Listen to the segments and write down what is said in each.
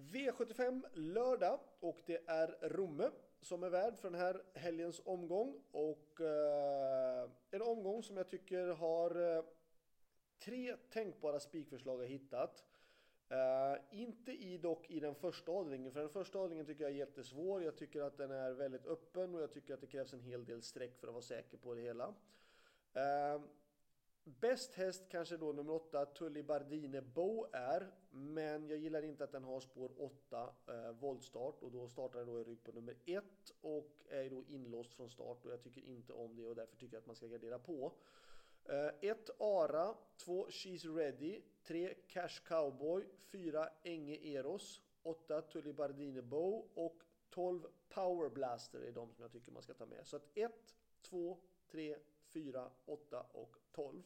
V75 lördag och det är Romme som är värd för den här helgens omgång. Och eh, en omgång som jag tycker har eh, tre tänkbara spikförslag jag hittat. Uh, inte i dock i den första avdelningen, för den första avdelningen tycker jag är jättesvår. Jag tycker att den är väldigt öppen och jag tycker att det krävs en hel del streck för att vara säker på det hela. Uh, bäst häst kanske då nummer 8, Tully Bardine Bo är, men jag gillar inte att den har spår 8 eh, voltstart och då startar den då i rygg på nummer 1 och är då inlåst från start och jag tycker inte om det och därför tycker jag att man ska gardera på. 1 Eh, Ara, 2 She's Ready, 3 Cash Cowboy, 4 Enge Eros, 8 Tully Bardine Bow och 12 Power Blaster är de som jag tycker man ska ta med. Så att 1, 2, 3, 4, 8 och 12.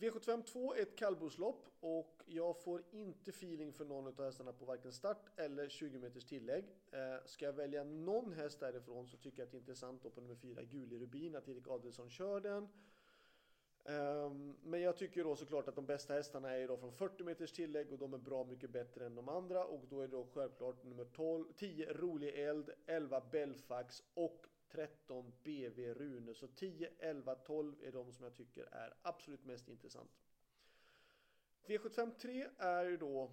V75 2 är ett kallblodslopp och jag får inte feeling för någon av hästarna på varken start eller 20 meters tillägg. Eh, ska jag välja någon häst därifrån så tycker jag att det är intressant då på nummer 4 Gulig Rubin att Erik Adelsson kör den. Um, men jag tycker då såklart att de bästa hästarna är då från 40 meters tillägg och de är bra mycket bättre än de andra och då är det då självklart nummer 12, 10 Rolig Eld, 11 Belfax och 13 BV Rune. Så 10, 11, 12 är de som jag tycker är absolut mest intressant. V75 3 är ju då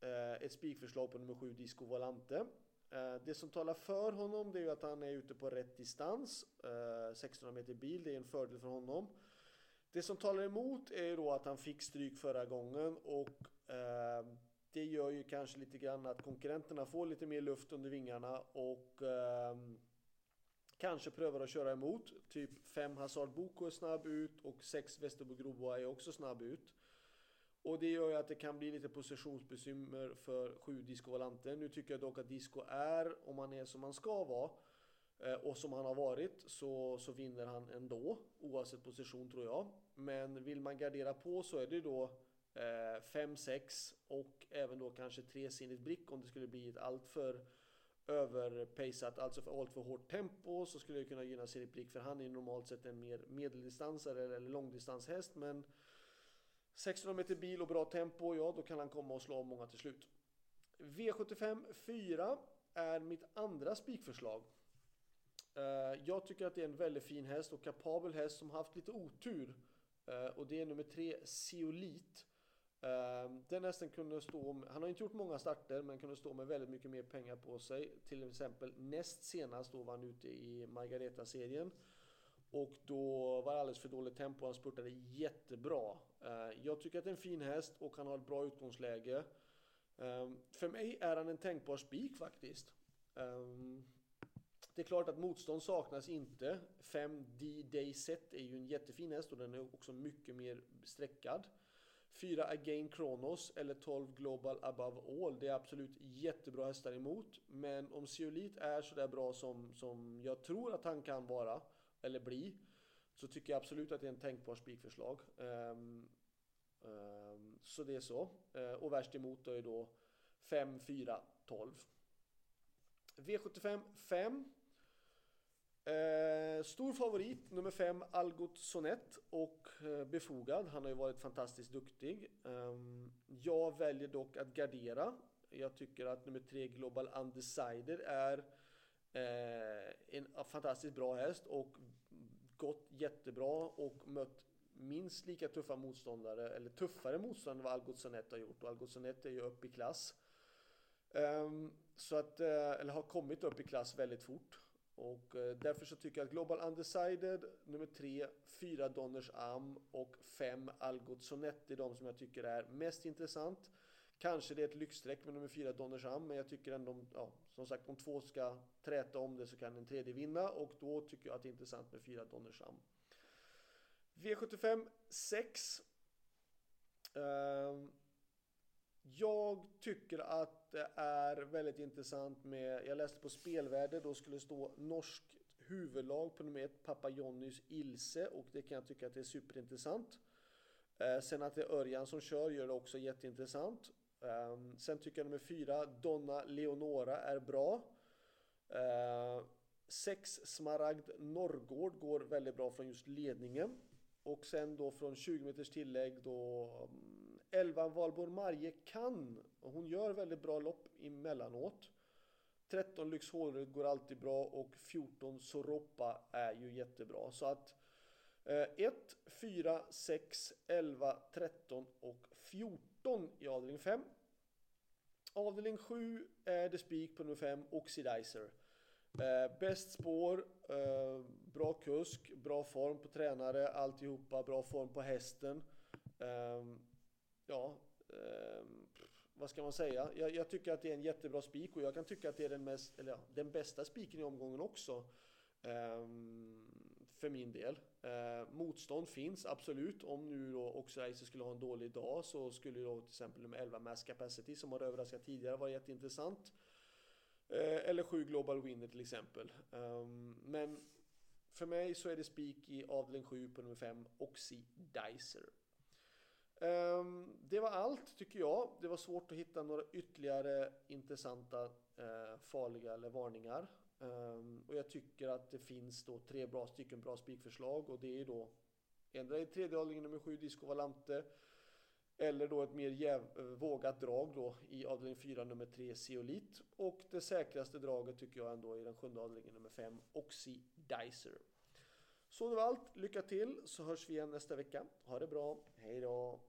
eh, ett spikförslag på nummer 7 Disco Volante. Eh, det som talar för honom det är ju att han är ute på rätt distans. Eh, 1600 meter bil, det är en fördel för honom. Det som talar emot är ju då att han fick stryk förra gången och det gör ju kanske lite grann att konkurrenterna får lite mer luft under vingarna och ehm, kanske prövar att köra emot. Typ 5 Hazard Boko är snabb ut och 6 Vesterbo Groboa är också snabb ut. Och det gör ju att det kan bli lite positionsbekymmer för 7 Disco Valante. Nu tycker jag dock att Disco är, om han är som han ska vara, eh, och som han har varit så, så vinner han ändå oavsett position tror jag. Men vill man gardera på så är det då 5-6 eh, och även då kanske 3 sinnigt brick om det skulle bli ett alltför överpacat, alltså för allt för hårt tempo så skulle det kunna gynna Sirit Brick för han är normalt sett en mer medeldistansare eller långdistanshäst men 1600 meter bil och bra tempo, ja då kan han komma och slå av många till slut. V75 4 är mitt andra spikförslag. Eh, jag tycker att det är en väldigt fin häst och kapabel häst som haft lite otur. Eh, och det är nummer tre, Seolit. Ehm, den hästen kunde stå, han har inte gjort många starter men kunde stå med väldigt mycket mer pengar på sig. Till exempel näst senast då var han ute i Margareta-serien. Och då var det alldeles för dåligt tempo, han spurtade jättebra. Ehm, jag tycker att det är en fin häst och han har ett bra utgångsläge. Ehm, för mig är han en tänkbar spik faktiskt. Det är klart att motstånd saknas inte. 5D Day Set är ju en jättefin häst och den är också mycket mer sträckad. 4 Again Kronos eller 12 Global Above All. Det är absolut jättebra hästar emot. Men om Ceolit är sådär bra som, som jag tror att han kan vara, eller bli, så tycker jag absolut att det är en tänkbar spikförslag. Um, um, så det är så. Uh, och värst emot är då 5, 4, 12. V75 5 Eh, stor favorit, nummer 5, Algot Sonett och eh, befogad. Han har ju varit fantastiskt duktig. Eh, jag väljer dock att gardera. Jag tycker att nummer 3, Global Undecider, är eh, en fantastiskt bra häst och gått jättebra och mött minst lika tuffa motståndare, eller tuffare motståndare än vad Algot Sonett har gjort. Och Algot Sonett är ju upp i klass. Ehm, så att, eh, eller har kommit upp i klass väldigt fort. Och eh, därför så tycker jag att Global Undecided, nummer 3, 4 Donners Am och 5 Algot Sonett är de som jag tycker är mest intressant. Kanske det är ett lyxstreck med nummer 4 Donners Am, men jag tycker ändå, ja, som sagt om två ska träta om det så kan en tredje vinna och då tycker jag att det är intressant med 4 Donners Am. V75 6. Ehm, jag tycker att det är väldigt intressant med, jag läste på spelvärde, då skulle det stå norsk huvudlag på nummer ett, Pappa Jonnys Ilse och det kan jag tycka att det är superintressant. Eh, sen att det är Örjan som kör gör det också jätteintressant. Ehm, sen tycker jag nummer fyra, Donna Leonora är bra. Ehm, sex Smaragd Norrgård går väldigt bra från just ledningen. Och sen då från 20 meters tillägg då mm, 11 Valborg Marje kan, och hon gör väldigt bra lopp emellanåt. 13 Lyx Hålryd går alltid bra och 14 Soropa är ju jättebra. Så att 1, 4, 6, 11, 13 och 14 i avdelning 5. Avdelning 7 är det spik på nummer 5, Oxidizer. Eh, bäst spår, eh, bra kusk, bra form på tränare, alltihopa, bra form på hästen. Eh, vad ska man säga? Jag, jag, tycker att det är en jättebra spik och jag kan tycka att det är den, mest, eller ja, den bästa spiken i omgången också. Um, för min del. Uh, motstånd finns absolut. Om nu då också Eiser skulle ha en dålig dag så skulle då till exempel nummer 11 Mass Capacity som har överraskat tidigare vara jätteintressant. Uh, eller 7 Global Winner till exempel. Um, men för mig så är det spik i avdelning 7 på nummer 5 Oxidizer. Ehm, det var allt tycker jag. Det var svårt att hitta några ytterligare intressanta uh, farliga eller varningar. Um, och jag tycker att det finns då tre bra stycken bra spikförslag och det är då ändra i tredje avdelningen nummer 7 Disco Valante eller då ett mer jäv, eh, vågat drag då i avdelning 4 nummer 3 Zeolit och det säkraste draget tycker jag ändå i den sjunde avdelningen nummer 5 Oxidizer. Så det var allt. Lycka till så hörs vi igen nästa vecka. Ha det bra. Hej då!